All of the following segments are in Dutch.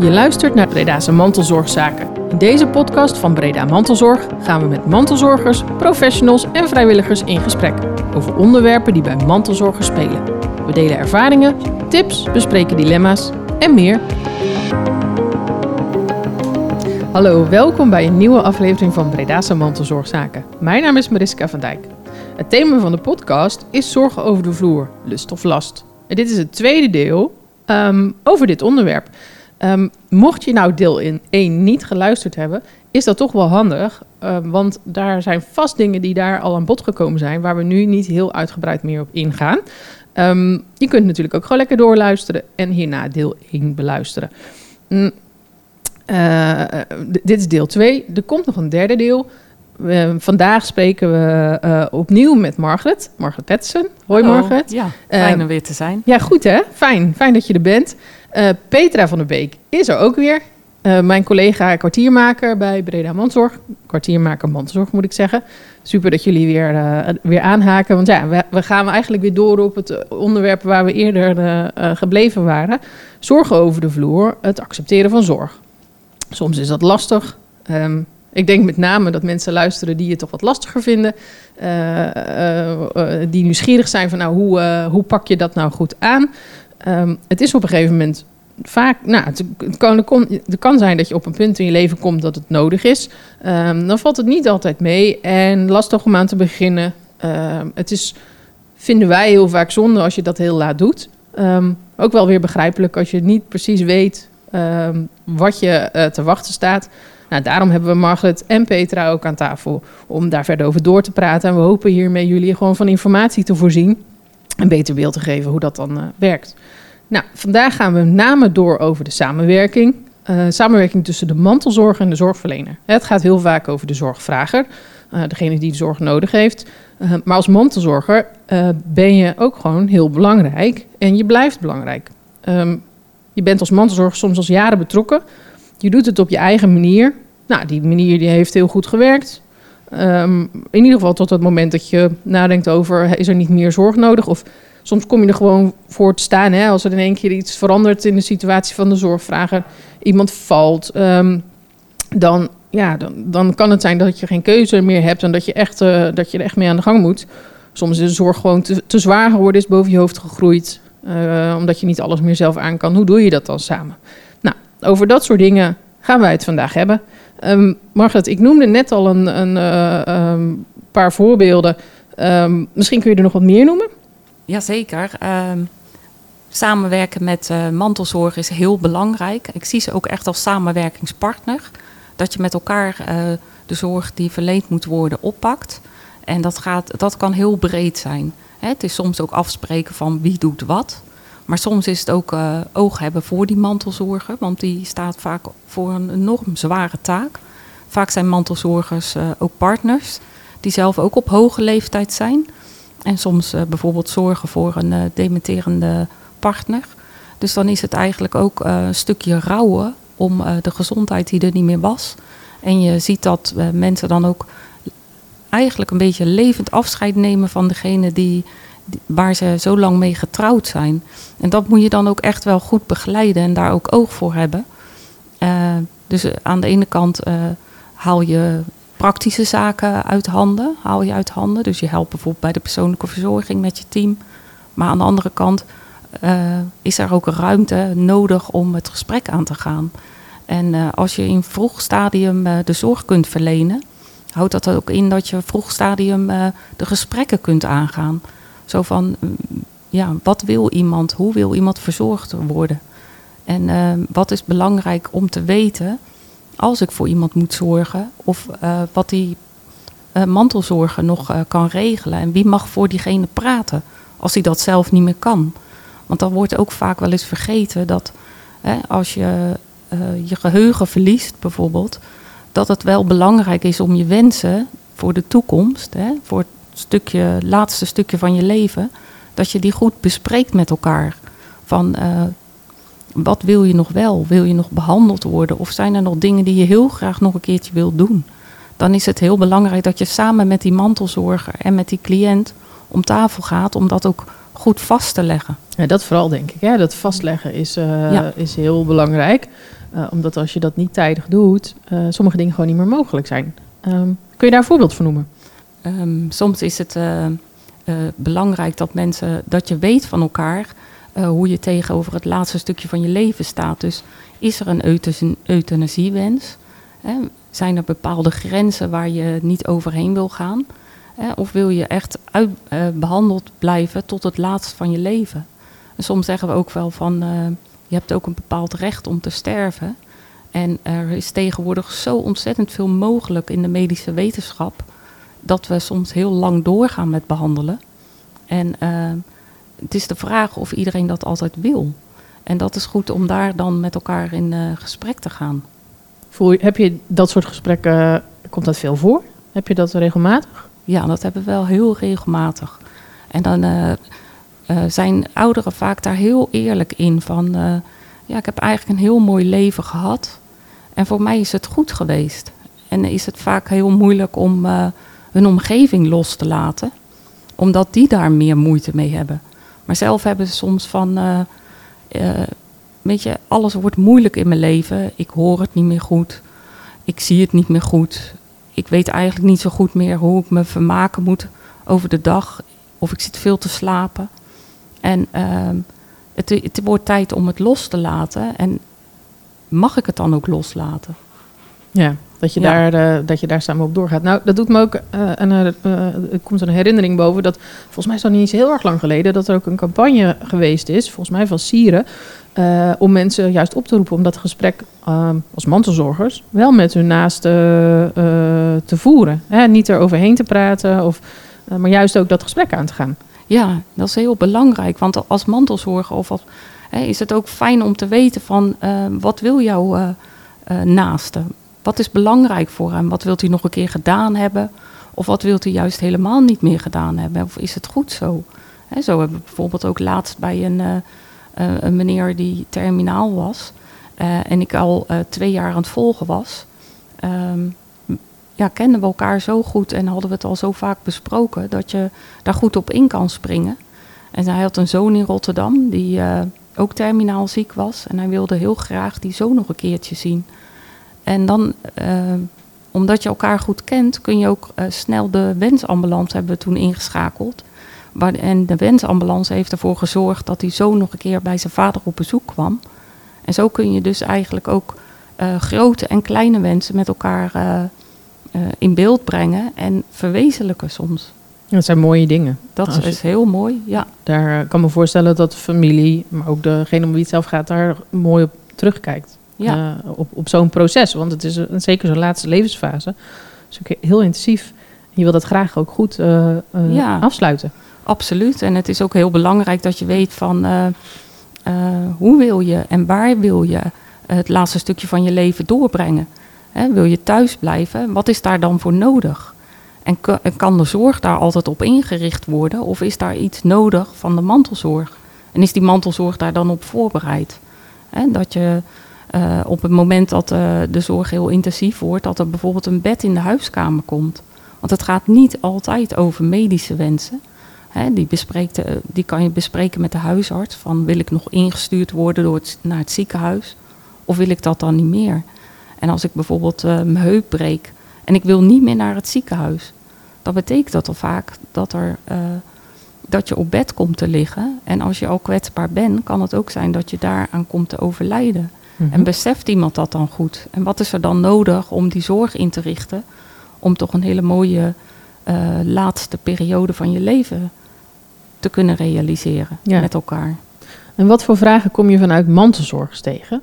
Je luistert naar Breda's Mantelzorgzaken. In deze podcast van Breda Mantelzorg gaan we met mantelzorgers, professionals en vrijwilligers in gesprek over onderwerpen die bij mantelzorgers spelen. We delen ervaringen, tips, bespreken dilemma's en meer. Hallo, welkom bij een nieuwe aflevering van Breda's Mantelzorgzaken. Mijn naam is Mariska van Dijk. Het thema van de podcast is zorgen over de vloer, lust of last. En dit is het tweede deel um, over dit onderwerp. Um, mocht je nou deel in 1 niet geluisterd hebben, is dat toch wel handig. Uh, want daar zijn vast dingen die daar al aan bod gekomen zijn, waar we nu niet heel uitgebreid meer op ingaan. Um, je kunt natuurlijk ook gewoon lekker doorluisteren en hierna deel 1 beluisteren. Mm, uh, dit is deel 2. Er komt nog een derde deel. Uh, vandaag spreken we uh, opnieuw met Margaret, Margaret Petsen. Hoi Hallo. Margaret. Ja, fijn om weer te zijn. Ja, goed hè? Fijn. Fijn dat je er bent. Uh, Petra van der Beek is er ook weer. mijn collega kwartiermaker bij Breda Mandzorg. Kwartiermaker Mandzorg moet ik zeggen. Super dat jullie weer, weer aanhaken. Want ja, we, we, gaan eigenlijk weer door op het onderwerp waar we eerder gebleven waren. Zorgen over de vloer, het accepteren van zorg. Soms is dat lastig. Um, ik denk met name dat mensen luisteren die het toch wat lastiger vinden. Uh, uh, die nieuwsgierig zijn van nou, hoe, hoe pak je dat nou goed aan? Um, het is op een gegeven moment vaak, nou, het, kan, kan, zijn dat je op een punt in je leven komt dat het nodig is. Um, dan valt het niet altijd mee en lastig om aan te beginnen. het is, vinden wij heel vaak zonde als je dat heel laat doet. Ook wel weer begrijpelijk als je niet precies weet wat je te wachten staat. Nou, daarom hebben we Margaret en Petra ook aan tafel om daar verder over door te praten. En we hopen hiermee jullie gewoon van informatie te voorzien. Een beter beeld te geven hoe dat dan uh, werkt. Nou, vandaag gaan we met name door over de samenwerking. Uh, samenwerking tussen de mantelzorger en de zorgverlener. Het gaat heel vaak over de zorgvrager, uh, degene die de zorg nodig heeft. maar als mantelzorger ben je ook gewoon heel belangrijk en je blijft belangrijk. Um, je bent als mantelzorger soms als jaren betrokken. Je doet het op je eigen manier. Nou, die manier die heeft heel goed gewerkt. Um, in ieder geval tot het moment dat je nadenkt over... is er niet meer zorg nodig? Of soms kom je er gewoon voor te staan... Hè, als er in één keer iets verandert in de situatie van de zorgvrager. Iemand valt. Um, dan, ja, dan, dan kan het zijn dat je geen keuze meer hebt... en dat je, echt, uh, dat je er echt mee aan de gang moet. Soms is de zorg gewoon te, zwaar geworden, is boven je hoofd gegroeid... Uh, omdat je niet alles meer zelf aan kan. Hoe doe je dat dan samen? Over dat soort dingen gaan wij het vandaag hebben. Um, ik noemde net al een, een uh, um, paar voorbeelden. Um, misschien kun je er nog wat meer noemen? Jazeker. samenwerken met uh, mantelzorg is heel belangrijk. Ik zie ze ook echt als samenwerkingspartner. Dat je met elkaar uh, de zorg die verleend moet worden oppakt. En dat, gaat, dat kan heel breed zijn. Hè, het is soms ook afspreken van wie doet wat. Maar soms is het ook uh, oog hebben voor die mantelzorger, want die staat vaak voor een enorm zware taak. Vaak zijn mantelzorgers uh, ook partners, die zelf ook op hoge leeftijd zijn. En soms uh, bijvoorbeeld zorgen voor een dementerende partner. Dus dan is het eigenlijk ook een stukje rouwen om de gezondheid die er niet meer was. En je ziet dat mensen dan ook eigenlijk een beetje levend afscheid nemen van degene die waar ze zo lang mee getrouwd zijn. En dat moet je dan ook echt wel goed begeleiden en daar ook oog voor hebben. Uh, dus aan de ene kant uh, haal je praktische zaken uit handen, haal je uit handen. Dus je helpt bijvoorbeeld bij de persoonlijke verzorging met je team. Maar aan de andere kant is er ook ruimte nodig om het gesprek aan te gaan. En als je in vroeg stadium de zorg kunt verlenen, houdt dat ook in dat je vroeg stadium de gesprekken kunt aangaan. Zo van, ja, wat wil iemand? Hoe wil iemand verzorgd worden? En uh, wat is belangrijk om te weten als ik voor iemand moet zorgen? Of uh, wat die uh, mantelzorger nog kan regelen? En wie mag voor diegene praten als hij dat zelf niet meer kan? Want dan wordt ook vaak wel eens vergeten dat als je je geheugen verliest bijvoorbeeld... dat het wel belangrijk is om je wensen voor de toekomst... Hè, voor stukje, laatste stukje van je leven dat je die goed bespreekt met elkaar. Van uh, wat wil je nog wel? Wil je nog behandeld worden? Of zijn er nog dingen die je heel graag nog een keertje wilt doen? Dan is het heel belangrijk dat je samen met die mantelzorger en met die cliënt om tafel gaat om dat ook goed vast te leggen. Ja, dat vooral denk ik. Hè? Dat vastleggen is, uh, ja. is heel belangrijk. Uh, omdat als je dat niet tijdig doet, sommige dingen gewoon niet meer mogelijk zijn. Um, kun je daar een voorbeeld van noemen? Um, soms is het uh, belangrijk dat mensen dat je weet van elkaar hoe je tegenover het laatste stukje van je leven staat. Dus is er een euthanasiewens? Hè? Zijn er bepaalde grenzen waar je niet overheen wil gaan? Hè? Of wil je echt uit, behandeld blijven tot het laatste van je leven? En soms zeggen we ook wel van je hebt ook een bepaald recht om te sterven. En er is tegenwoordig zo ontzettend veel mogelijk in de medische wetenschap dat we soms heel lang doorgaan met behandelen. En uh, het is de vraag of iedereen dat altijd wil. En dat is goed om daar dan met elkaar in uh, gesprek te gaan. Voel je, heb je dat soort gesprekken, komt dat veel voor? Heb je dat regelmatig? Ja, dat hebben we wel heel regelmatig. En dan uh, zijn ouderen vaak daar heel eerlijk in van... ja, ik heb eigenlijk een heel mooi leven gehad. En voor mij is het goed geweest. En is het vaak heel moeilijk om hun omgeving los te laten, omdat die daar meer moeite mee hebben. Maar zelf hebben ze soms van, uh, uh, weet je, alles wordt moeilijk in mijn leven. Ik hoor het niet meer goed. Ik zie het niet meer goed. Ik weet eigenlijk niet zo goed meer hoe ik me vermaken moet over de dag. Of ik zit veel te slapen. En ehm, het, het wordt tijd om het los te laten. En mag ik het dan ook loslaten? Ja, dat je, Daar, uh, dat je daar samen op doorgaat. Nou, dat doet me ook, uh, een, uh, er komt een herinnering boven dat, volgens mij is dat niet heel erg lang geleden, dat er ook een campagne geweest is, volgens mij van Sieren, om mensen juist op te roepen om dat gesprek als mantelzorgers wel met hun naasten te voeren. Hè? Niet eroverheen te praten, of, maar juist ook dat gesprek aan te gaan. Ja, dat is heel belangrijk, want als mantelzorger of als is het ook fijn om te weten van wat wil jouw uh, uh, naaste? Wat is belangrijk voor hem? Wat wilt hij nog een keer gedaan hebben? Of wat wilt hij juist helemaal niet meer gedaan hebben? Of is het goed zo? Zo hebben we bijvoorbeeld ook laatst bij een, een meneer die terminaal was. en ik al twee jaar aan het volgen was. Um, ja, kenden we elkaar zo goed en hadden we het al zo vaak besproken dat je daar goed op in kan springen. En hij had een zoon in Rotterdam die ook terminaal ziek was. En hij wilde heel graag die zoon nog een keertje zien. En dan, uh, omdat je elkaar goed kent, kun je ook uh, snel de wensambulance hebben we toen ingeschakeld. Waar, en de wensambulance heeft ervoor gezorgd dat die zoon nog een keer bij zijn vader op bezoek kwam. En zo kun je dus eigenlijk ook uh, grote en kleine wensen met elkaar in beeld brengen en verwezenlijken soms. Dat zijn mooie dingen. Dat is heel mooi, ja. Daar kan me voorstellen dat de familie, maar ook degene om wie het zelf gaat, daar mooi op terugkijkt. Ja. Uh, op, op zo'n proces. Want het is een, zeker zo'n laatste levensfase. Dus ook heel intensief. Je wil dat graag ook goed uh, uh, ja, afsluiten. Absoluut. En het is ook heel belangrijk dat je weet van hoe wil je en waar wil je het laatste stukje van je leven doorbrengen. Hè, wil je thuis blijven? Wat is daar dan voor nodig? En kan de zorg daar altijd op ingericht worden? Of is daar iets nodig van de mantelzorg? En is die mantelzorg daar dan op voorbereid? dat je uh, op het moment dat uh, de zorg heel intensief wordt, dat er bijvoorbeeld een bed in de huiskamer komt. Want het gaat niet altijd over medische wensen. die, bespreekt, uh, die kan je bespreken met de huisarts. Van wil ik nog ingestuurd worden door naar het ziekenhuis? Of wil ik dat dan niet meer? En als ik bijvoorbeeld mijn heup breek, en ik wil niet meer naar het ziekenhuis. Dan betekent dat al vaak dat, er, dat je op bed komt te liggen. En als je al kwetsbaar bent, kan het ook zijn dat je daaraan komt te overlijden. Mm-hmm. En beseft iemand dat dan goed? En wat is er dan nodig om die zorg in te richten? Om toch een hele mooie uh, laatste periode van je leven te kunnen realiseren ja. met elkaar. En wat voor vragen kom je vanuit mantelzorgers tegen?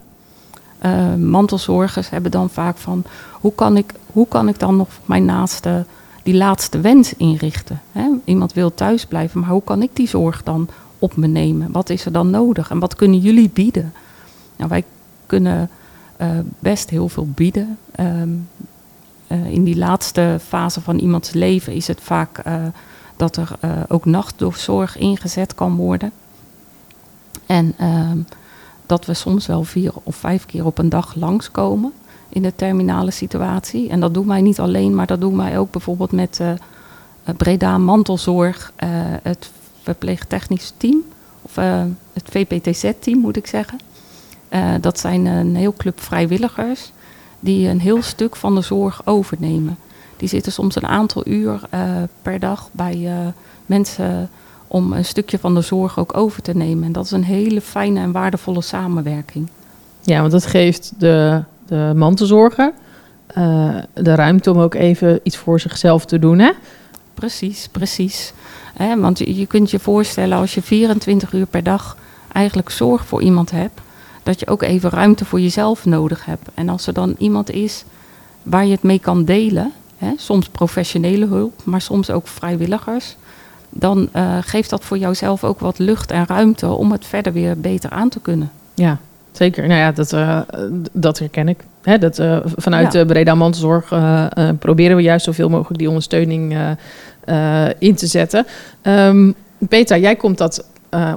Uh, mantelzorgers hebben dan vaak van hoe kan ik, hoe kan ik dan nog mijn naaste, die laatste wens inrichten? Hè? Iemand wil thuis blijven, maar hoe kan ik die zorg dan op me nemen? Wat is er dan nodig en wat kunnen jullie bieden? Nou, wij kunnen uh, best heel veel bieden. Um, uh, in die laatste fase van iemands leven is het vaak dat er ook nachtzorg ingezet kan worden. En ehm, dat we soms wel vier of vijf keer op een dag langskomen in de terminale situatie. En dat doen wij niet alleen, maar dat doen wij ook bijvoorbeeld met Breda Mantelzorg, het verpleegtechnisch team, of het VPTZ-team moet ik zeggen. Uh, dat zijn een heel club vrijwilligers die een heel stuk van de zorg overnemen. Die zitten soms een aantal uur uh, per dag bij uh, mensen om een stukje van de zorg ook over te nemen. En dat is een hele fijne en waardevolle samenwerking. Ja, want dat geeft de, de mantelzorger uh, de ruimte om ook even iets voor zichzelf te doen, hè? Precies, precies. Want je, je kunt je voorstellen als je 24 uur per dag eigenlijk zorg voor iemand hebt, dat je ook even ruimte voor jezelf nodig hebt. En als er dan iemand is waar je het mee kan delen, hè, soms professionele hulp, maar soms ook vrijwilligers, dan uh, geeft dat voor jouzelf ook wat lucht en ruimte om het verder weer beter aan te kunnen. Ja, zeker. Nou ja, dat, uh, dat herken ik. Hè, dat, uh, vanuit ja. Breda Mantelzorg proberen we juist zoveel mogelijk die ondersteuning in te zetten. Um, Peter, jij komt dat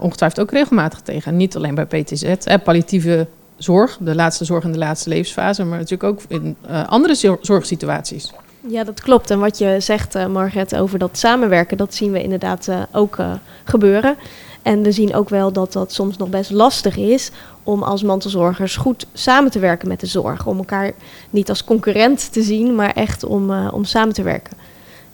ongetwijfeld ook regelmatig tegen. Niet alleen bij PTZ, hè, palliatieve zorg, de laatste zorg in de laatste levensfase, maar natuurlijk ook in andere zorgsituaties. Ja, dat klopt. En wat je zegt, uh, Margret, over dat samenwerken, dat zien we inderdaad ook gebeuren. En we zien ook wel dat dat soms nog best lastig is om als mantelzorgers goed samen te werken met de zorg. Om elkaar niet als concurrent te zien, maar echt om, om samen te werken.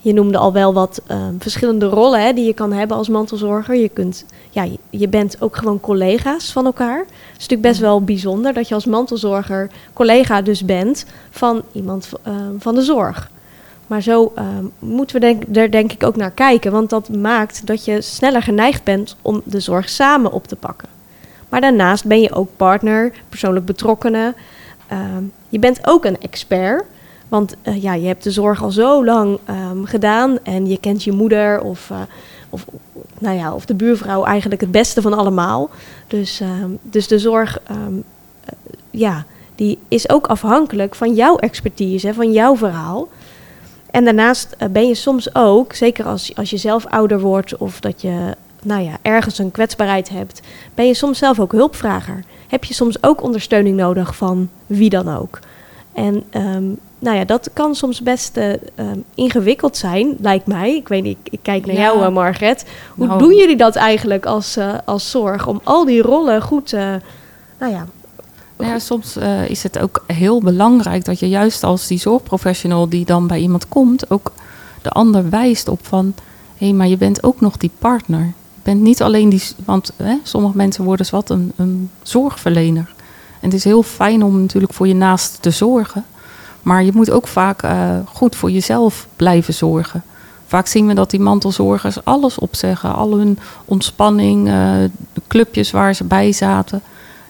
Je noemde al wel wat verschillende rollen hè, die je kan hebben als mantelzorger. Je, kunt, ja, je, bent ook gewoon collega's van elkaar. Het is natuurlijk best wel bijzonder dat je als mantelzorger collega dus bent van iemand van de zorg. Maar zo uh, moeten we denk, er denk ik ook naar kijken. Want dat maakt dat je sneller geneigd bent om de zorg samen op te pakken. Maar daarnaast ben je ook partner, persoonlijk betrokkenen. Je bent ook een expert. Want uh, ja, je hebt de zorg al zo lang um, gedaan. En je kent je moeder of, of, nou ja, of de buurvrouw eigenlijk het beste van allemaal. Dus, dus de zorg, um, ja, die is ook afhankelijk van jouw expertise, van jouw verhaal. En daarnaast ben je soms ook, zeker als, als je zelf ouder wordt of dat je nou ja, ergens een kwetsbaarheid hebt, ben je soms zelf ook hulpvrager. Heb je soms ook ondersteuning nodig van wie dan ook. En nou ja, dat kan soms best uh, um, ingewikkeld zijn, lijkt mij. Ik weet niet, ik, ik kijk naar ja. jou, uh, Margret. Hoe nou. doen jullie dat eigenlijk als, uh, als zorg om al die rollen goed, nou ja, nou ja, soms is het ook heel belangrijk dat je juist als die zorgprofessional die dan bij iemand komt, ook de ander wijst op van hé, hey, maar je bent ook nog die partner. Je bent niet alleen die, want hè, sommige mensen worden wat een, een zorgverlener. En het is heel fijn om natuurlijk voor je naast te zorgen. Maar je moet ook vaak uh, goed voor jezelf blijven zorgen. Vaak zien we dat die mantelzorgers alles opzeggen. Al hun ontspanning, uh, de clubjes waar ze bij zaten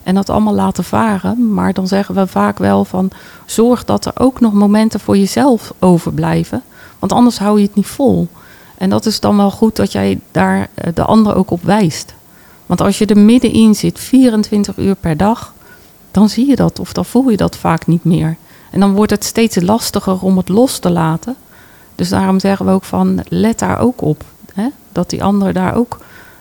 en dat allemaal laten varen. Maar dan zeggen we vaak wel van zorg dat er ook nog momenten voor jezelf overblijven. Want anders hou je het niet vol. En dat is dan wel goed dat jij daar de ander ook op wijst. Want als je er middenin zit, 24 uur per dag, dan zie je dat of dan voel je dat vaak niet meer. En dan wordt het steeds lastiger om het los te laten. Dus daarom zeggen we ook van let daar ook op. Hè? Dat die ander daar ook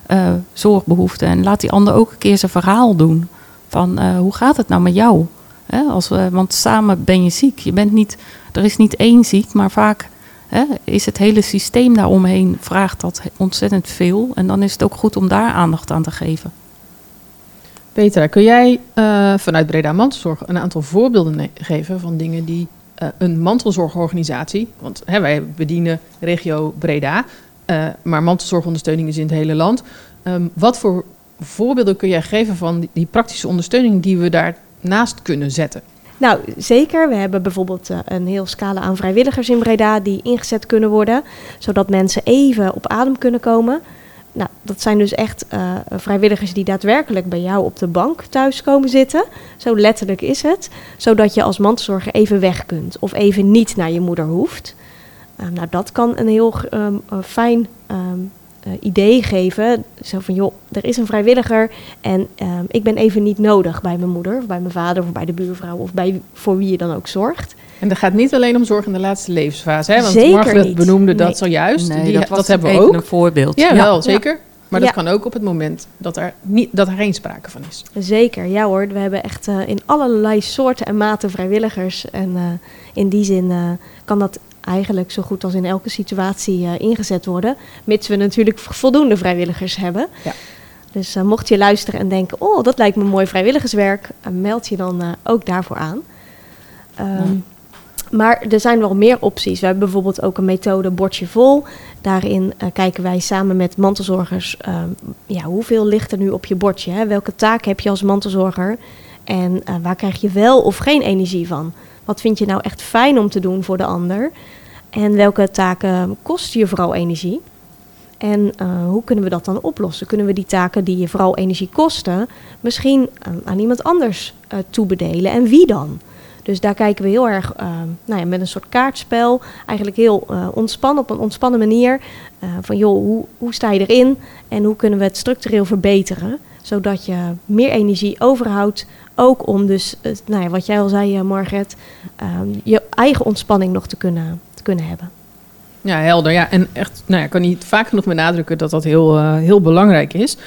uh, zorg behoeft. En laat die ander ook een keer zijn verhaal doen. Van uh, hoe gaat het nou met jou? Hè, als we, want samen ben je ziek. Je bent niet, er is niet één ziek, maar vaak hè, is het hele systeem daaromheen vraagt dat ontzettend veel. En dan is het ook goed om daar aandacht aan te geven. Petra, kun jij uh, vanuit Breda Mantelzorg een aantal voorbeelden geven van dingen die uh, een mantelzorgorganisatie, want hè, wij bedienen regio Breda, uh, maar mantelzorgondersteuning is in het hele land. Um, wat voor voorbeelden kun jij geven van die, die praktische ondersteuning die we daarnaast kunnen zetten? Nou, zeker. We hebben bijvoorbeeld een heel scala aan vrijwilligers in Breda die ingezet kunnen worden, zodat mensen even op adem kunnen komen. Nou, dat zijn dus echt uh, vrijwilligers die daadwerkelijk bij jou op de bank thuis komen zitten. Zo letterlijk is het. Zodat je als mantelzorger even weg kunt of even niet naar je moeder hoeft. Uh, nou, dat kan een heel um, fijn uh, idee geven. Zo van, joh, er is een vrijwilliger en uh, ik ben even niet nodig bij mijn moeder, of bij mijn vader, of bij de buurvrouw, of bij voor wie je dan ook zorgt. En dat gaat niet alleen om zorg in de laatste levensfase, hè? Want zeker Margaret niet. benoemde nee. dat zojuist. Nee, Die, dat, dat hebben we ook. een voorbeeld. Ja, wel, zeker. Ja. Maar dat ja. kan ook op het moment dat er, niet, dat er geen sprake van is. Zeker, ja hoor. We hebben echt uh, in allerlei soorten en maten vrijwilligers. En uh, in die zin uh, kan dat eigenlijk zo goed als in elke situatie uh, ingezet worden. Mits we natuurlijk voldoende vrijwilligers hebben. Ja. Dus mocht je luisteren en denken, oh, dat lijkt me mooi vrijwilligerswerk, meld je dan ook daarvoor aan. Ehm, maar er zijn wel meer opties. We hebben bijvoorbeeld ook een methode Bordje Vol. Daarin kijken wij samen met mantelzorgers, ehm, ja, hoeveel ligt er nu op je bordje? Hè? Welke taken heb je als mantelzorger? En waar krijg je wel of geen energie van? Wat vind je nou echt fijn om te doen voor de ander? En welke taken kosten je vooral energie? En uh, hoe kunnen we dat dan oplossen? Kunnen we die taken die je vooral energie kosten, misschien uh, aan iemand anders uh, toebedelen? En wie dan? Dus daar kijken we heel erg nou ja, met een soort kaartspel, eigenlijk heel ontspannen, op een ontspannen manier. van joh, hoe, hoe sta je erin en hoe kunnen we het structureel verbeteren? Zodat je meer energie overhoudt ook om dus, nou ja, wat jij al zei, Margaret, ehm, je eigen ontspanning nog te kunnen, te kunnen hebben. Ja, helder. Ja, en echt, nou ja, ik kan niet vaak genoeg benadrukken dat dat heel, uh, heel belangrijk is.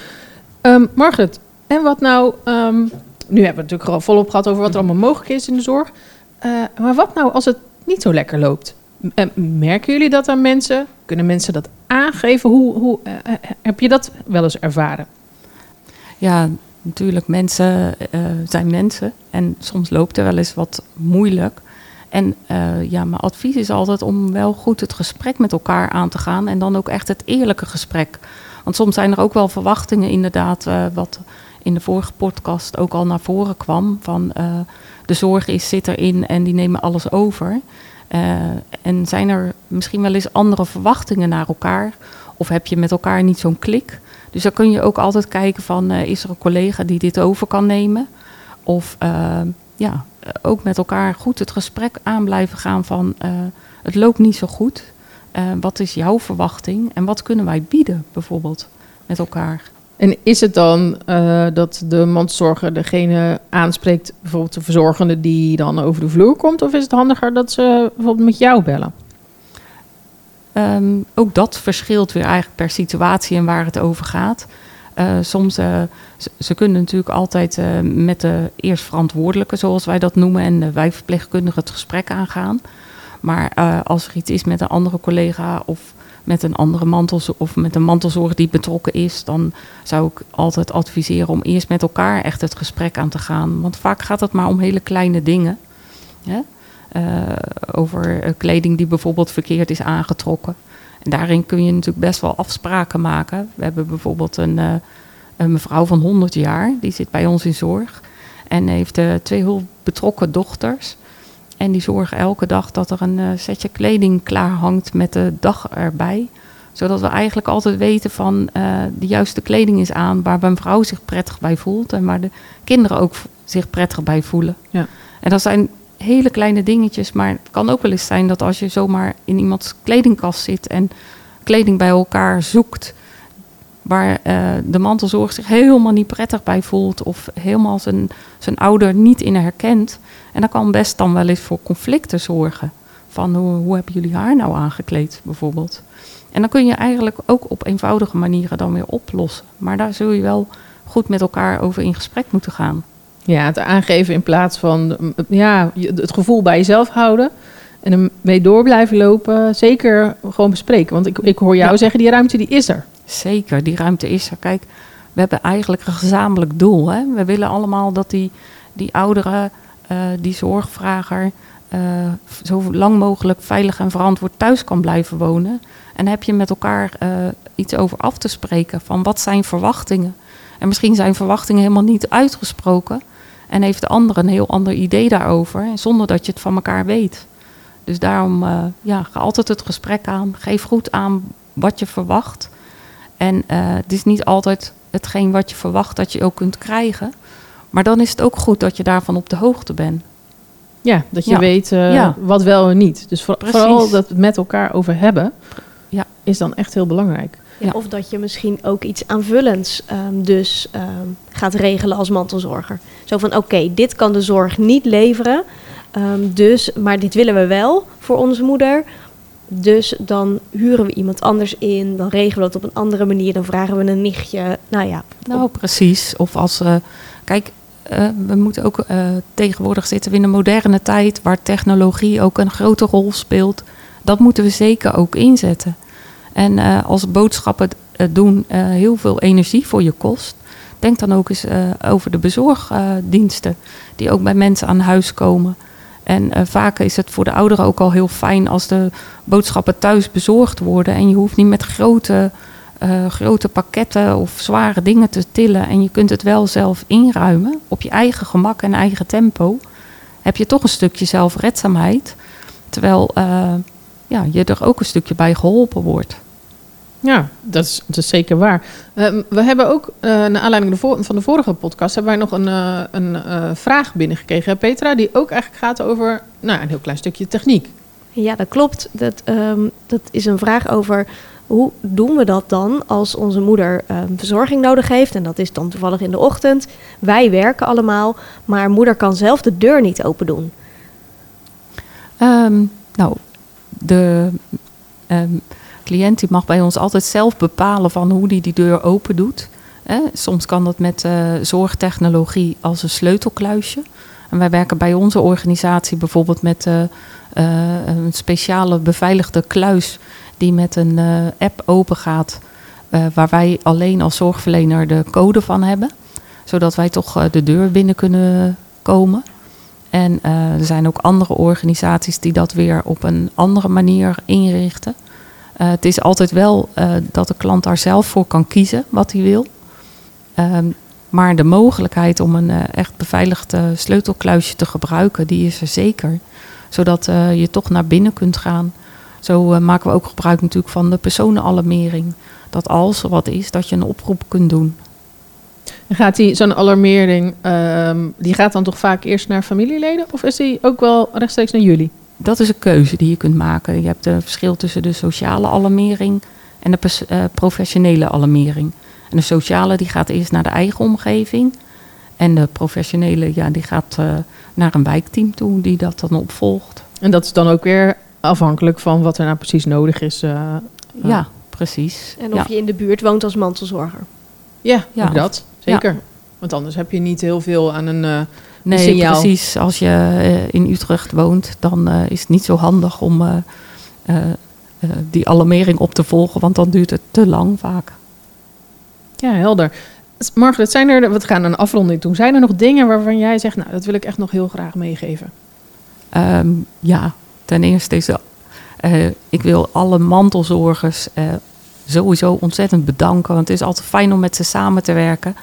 Um, Margaret, en wat nou, um, nu hebben we het natuurlijk al volop gehad over wat er allemaal mogelijk is in de zorg. Maar wat nou als het niet zo lekker loopt? Merken jullie dat aan mensen? Kunnen mensen dat aangeven? Hoe, hoe heb je dat wel eens ervaren? Ja, natuurlijk, mensen zijn mensen. En soms loopt er wel eens wat moeilijk. En uh, ja, mijn advies is altijd om wel goed het gesprek met elkaar aan te gaan. En dan ook echt het eerlijke gesprek. Want soms zijn er ook wel verwachtingen, inderdaad, uh, wat in de vorige podcast ook al naar voren kwam. Van de zorg is, zit erin en die nemen alles over. en zijn er misschien wel eens andere verwachtingen naar elkaar? Of heb je met elkaar niet zo'n klik? Dus dan kun je ook altijd kijken van, is er een collega die dit over kan nemen? Of ja, ook met elkaar goed het gesprek aan blijven gaan van het loopt niet zo goed. Wat is jouw verwachting en wat kunnen wij bieden bijvoorbeeld met elkaar? En is het dan dat de mantelzorger degene aanspreekt, bijvoorbeeld de verzorgende die dan over de vloer komt? Of is het handiger dat ze bijvoorbeeld met jou bellen? Um, ook dat verschilt weer eigenlijk per situatie en waar het over gaat. Uh, soms, uh, ze, kunnen natuurlijk altijd uh, met de eerstverantwoordelijke, zoals wij dat noemen, en de wijkverpleegkundige het gesprek aangaan. Maar als er iets is met een andere collega of met een andere mantelzorg of met een mantelzorg die betrokken is, dan zou ik altijd adviseren om eerst met elkaar echt het gesprek aan te gaan. Want vaak gaat het maar om hele kleine dingen. Over kleding die bijvoorbeeld verkeerd is aangetrokken. En daarin kun je natuurlijk best wel afspraken maken. We hebben bijvoorbeeld een, uh, een mevrouw van 100 jaar, die zit bij ons in zorg. En heeft twee heel betrokken dochters. En die zorgen elke dag dat er een setje kleding klaar hangt met de dag erbij. Zodat we eigenlijk altijd weten van de juiste kleding is aan waar een vrouw zich prettig bij voelt. En waar de kinderen ook zich prettig bij voelen. Ja. En dat zijn hele kleine dingetjes. Maar het kan ook wel eens zijn dat als je zomaar in iemands kledingkast zit en kleding bij elkaar zoekt. Waar uh, de mantelzorg zich helemaal niet prettig bij voelt. Of helemaal zijn, zijn ouder niet in herkent. En dat kan best dan wel eens voor conflicten zorgen. Van hoe, hoe hebben jullie haar nou aangekleed bijvoorbeeld. En dan kun je eigenlijk ook op eenvoudige manieren dan weer oplossen. Maar daar zul je wel goed met elkaar over in gesprek moeten gaan. Ja, het aangeven in plaats van ja, het gevoel bij jezelf houden. En ermee door blijven lopen. Zeker gewoon bespreken. Want ik, ik hoor jou zeggen, die ruimte die is er. Zeker, die ruimte is er. Kijk, we hebben eigenlijk een gezamenlijk doel. Hè? We willen allemaal dat die, die ouderen, uh, die zorgvrager... Uh, zo lang mogelijk veilig en verantwoord thuis kan blijven wonen. En heb je met elkaar uh, iets over af te spreken van wat zijn verwachtingen. En misschien zijn verwachtingen helemaal niet uitgesproken. En heeft de ander een heel ander idee daarover, zonder dat je het van elkaar weet. Dus daarom uh, ja, ga altijd het gesprek aan. Geef goed aan wat je verwacht. En uh, het is niet altijd hetgeen wat je verwacht dat je ook kunt krijgen. Maar dan is het ook goed dat je daarvan op de hoogte bent. Ja, dat je ja. weet uh, ja. wat wel en niet. Dus voor, vooral dat het met elkaar over hebben, ja. is dan echt heel belangrijk. Ja. Of dat je misschien ook iets aanvullends um, dus um, gaat regelen als mantelzorger. Zo van, oké, okay, dit kan de zorg niet leveren, um, dus, maar dit willen we wel voor onze moeder. Dus dan huren we iemand anders in, dan regelen we dat op een andere manier, dan vragen we een nichtje. Nou ja. Nou, precies. Of als, uh, kijk, uh, we moeten ook, uh, tegenwoordig zitten we in een moderne tijd waar technologie ook een grote rol speelt. Dat moeten we zeker ook inzetten. En uh, als boodschappen eh, doen eh, heel veel energie voor je kost. Denk dan ook eens eh, over de bezorgdiensten die ook bij mensen aan huis komen. En eh, vaak is het voor de ouderen ook al heel fijn als de boodschappen thuis bezorgd worden. En je hoeft niet met grote, eh, grote pakketten of zware dingen te tillen. En je kunt het wel zelf inruimen op je eigen gemak en eigen tempo. Heb je toch een stukje zelfredzaamheid. Terwijl eh, ja, je er ook een stukje bij geholpen wordt. Ja, dat is, dat is zeker waar. Ehm, we hebben ook, eh, naar aanleiding van de vorige podcast, hebben wij nog een, eh, een eh, vraag binnengekregen, hè, Petra, die ook eigenlijk gaat over nou, een heel klein stukje techniek. Ja, dat klopt. Dat, ehm, dat is een vraag over hoe doen we dat dan als onze moeder ehm, verzorging nodig heeft. En dat is dan toevallig in de ochtend. Wij werken allemaal, maar moeder kan zelf de deur niet open doen. Ehm, nou, de ehm, cliënt die mag bij ons altijd zelf bepalen van hoe die die deur open doet. Soms kan dat met eh, zorgtechnologie als een sleutelkluisje. En wij werken bij onze organisatie bijvoorbeeld met eh, eh, een speciale beveiligde kluis die met een app open gaat, waar wij alleen als zorgverlener de code van hebben, zodat wij toch de deur binnen kunnen komen. En er zijn ook andere organisaties die dat weer op een andere manier inrichten. Eh, het is altijd wel eh, dat de klant daar zelf voor kan kiezen wat hij wil. Ehm, maar de mogelijkheid om een eh, echt beveiligd sleutelkluisje te gebruiken, die is er zeker. Zodat je toch naar binnen kunt gaan. Zo maken we ook gebruik natuurlijk van de personenalarmering. Dat als er wat is, dat je een oproep kunt doen. En gaat die, zo'n alarmering, ehm, die gaat dan toch vaak eerst naar familieleden? Of is die ook wel rechtstreeks naar jullie? Dat is een keuze die je kunt maken. Je hebt een verschil tussen de sociale alarmering en de eh, professionele alarmering. En de sociale die gaat eerst naar de eigen omgeving. En de professionele ja, die gaat eh, naar een wijkteam toe die dat dan opvolgt. En dat is dan ook weer afhankelijk van wat er nou precies nodig is. eh, Ja, precies. En of ja. je in de buurt woont als mantelzorger. ja, Ja, dat. Zeker. Want anders heb je niet heel veel aan een... Nee, precies. Als je eh, in Utrecht woont, dan eh, is het niet zo handig om eh, die alarmering op te volgen, want dan duurt het te lang vaak. Ja, helder. Margaret, zijn er, we gaan een afronding doen. Zijn er nog dingen waarvan jij zegt, nou, dat wil ik echt nog heel graag meegeven? Ehm, ja, ten eerste is ik wil alle mantelzorgers sowieso ontzettend bedanken. Want het is altijd fijn om met ze samen te werken.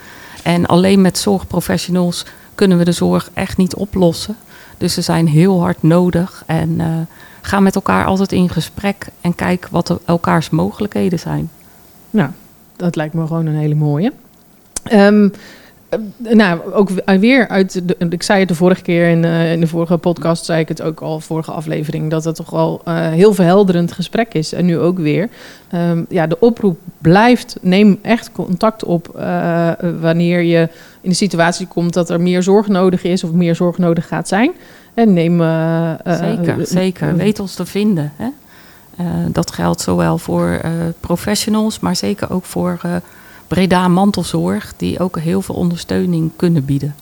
En alleen met zorgprofessionals kunnen we de zorg echt niet oplossen. Dus ze zijn heel hard nodig. En eh, ga met elkaar altijd in gesprek en kijk wat er elkaars mogelijkheden zijn. Nou, dat lijkt me gewoon een hele mooie. Ehm, eh, nou, ook weer uit. De, ik zei het de vorige keer in, eh, in de vorige podcast, zei ik het ook al, vorige aflevering, dat het toch wel eh, heel verhelderend gesprek is. En nu ook weer. Ehm, ja, de oproep blijft. Neem echt contact op wanneer je in de situatie komt dat er meer zorg nodig is of meer zorg nodig gaat zijn. En neem. eh, eh, Zeker, eh, zeker. Weet ons te vinden. Hè? Dat geldt zowel voor professionals, maar zeker ook voor Breda Mantelzorg, die ook heel veel ondersteuning kunnen bieden.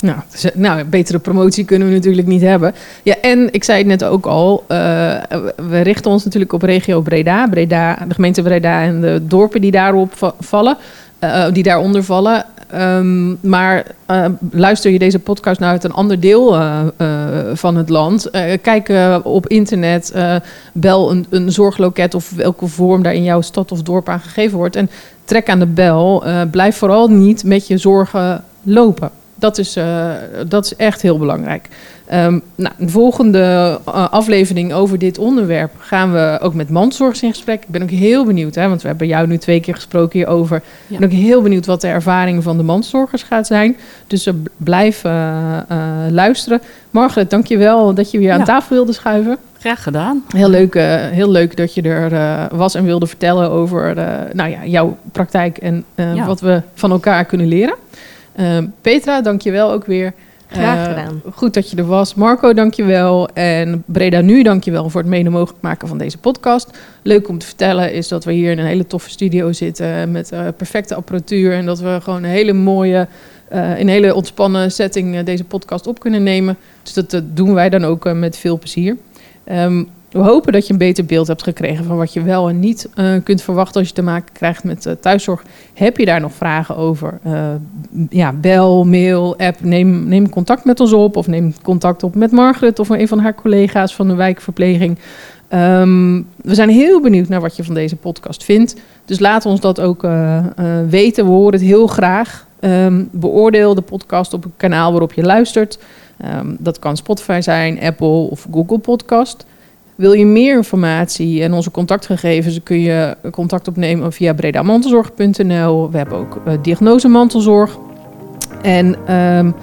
Nou, dus, nou, betere promotie kunnen we natuurlijk niet hebben. Ja, en ik zei het net ook al, we richten ons natuurlijk op regio Breda, Breda, de gemeente Breda en de dorpen die daarop va- vallen, die daaronder vallen. Ehm, maar eh, luister je deze podcast nou uit een ander deel eh, eh, van het land? kijk op internet, bel een, een zorgloket of welke vorm daar in jouw stad of dorp aan gegeven wordt. En trek aan de bel. blijf vooral niet met je zorgen lopen. Dat is, dat is echt heel belangrijk. Ehm, nou, de volgende eh, aflevering over dit onderwerp gaan we ook met mandzorgers in gesprek. Ik ben ook heel benieuwd, hè, want we hebben jou nu twee keer gesproken hierover. Ik ben ook heel benieuwd wat de ervaring van de mandzorgers gaat zijn. Dus eh, blijf eh, eh, luisteren. Margaret, dankjewel dat je weer aan Ja. tafel wilde schuiven. Graag gedaan. Heel leuk, heel leuk dat je er was en wilde vertellen over nou ja, jouw praktijk en Ja. wat we van elkaar kunnen leren. Eh, Petra, dankjewel ook weer. Graag Eh, gedaan. Goed dat je er was. Marco, dankjewel. En Breda Nu, dankjewel voor het mede mogelijk maken van deze podcast. Leuk om te vertellen is dat we hier in een hele toffe studio zitten met eh, perfecte apparatuur. En dat we gewoon een hele mooie, eh, in een hele ontspannen setting eh, deze podcast op kunnen nemen. Dus dat, eh, doen wij dan ook eh, met veel plezier. Ehm, We hopen dat je een beter beeld hebt gekregen van wat je wel en niet uh, kunt verwachten als je te maken krijgt met uh, thuiszorg. Heb je daar nog vragen over? Uh, ja, bel, mail, app. Neem, neem contact met ons op. Of neem contact op met Margaret of een van haar collega's van de wijkverpleging. Um, we zijn heel benieuwd naar wat je van deze podcast vindt. Dus laat ons dat ook weten. We horen het heel graag. Um, beoordeel de podcast op het kanaal waarop je luistert. Um, dat kan Spotify zijn, Apple of Google Podcast. Wil je meer informatie en onze contactgegevens, kun je contact opnemen via bredamantelzorg.nl. We hebben ook uh, diagnosemantelzorg. En um,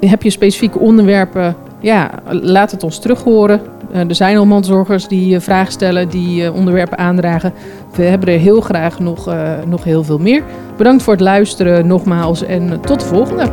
heb je specifieke onderwerpen, ja, laat het ons terug horen. Uh, er zijn al mantelzorgers die uh, vragen stellen, die onderwerpen aandragen. We hebben er heel graag nog, nog heel veel meer. Bedankt voor het luisteren nogmaals en tot de volgende.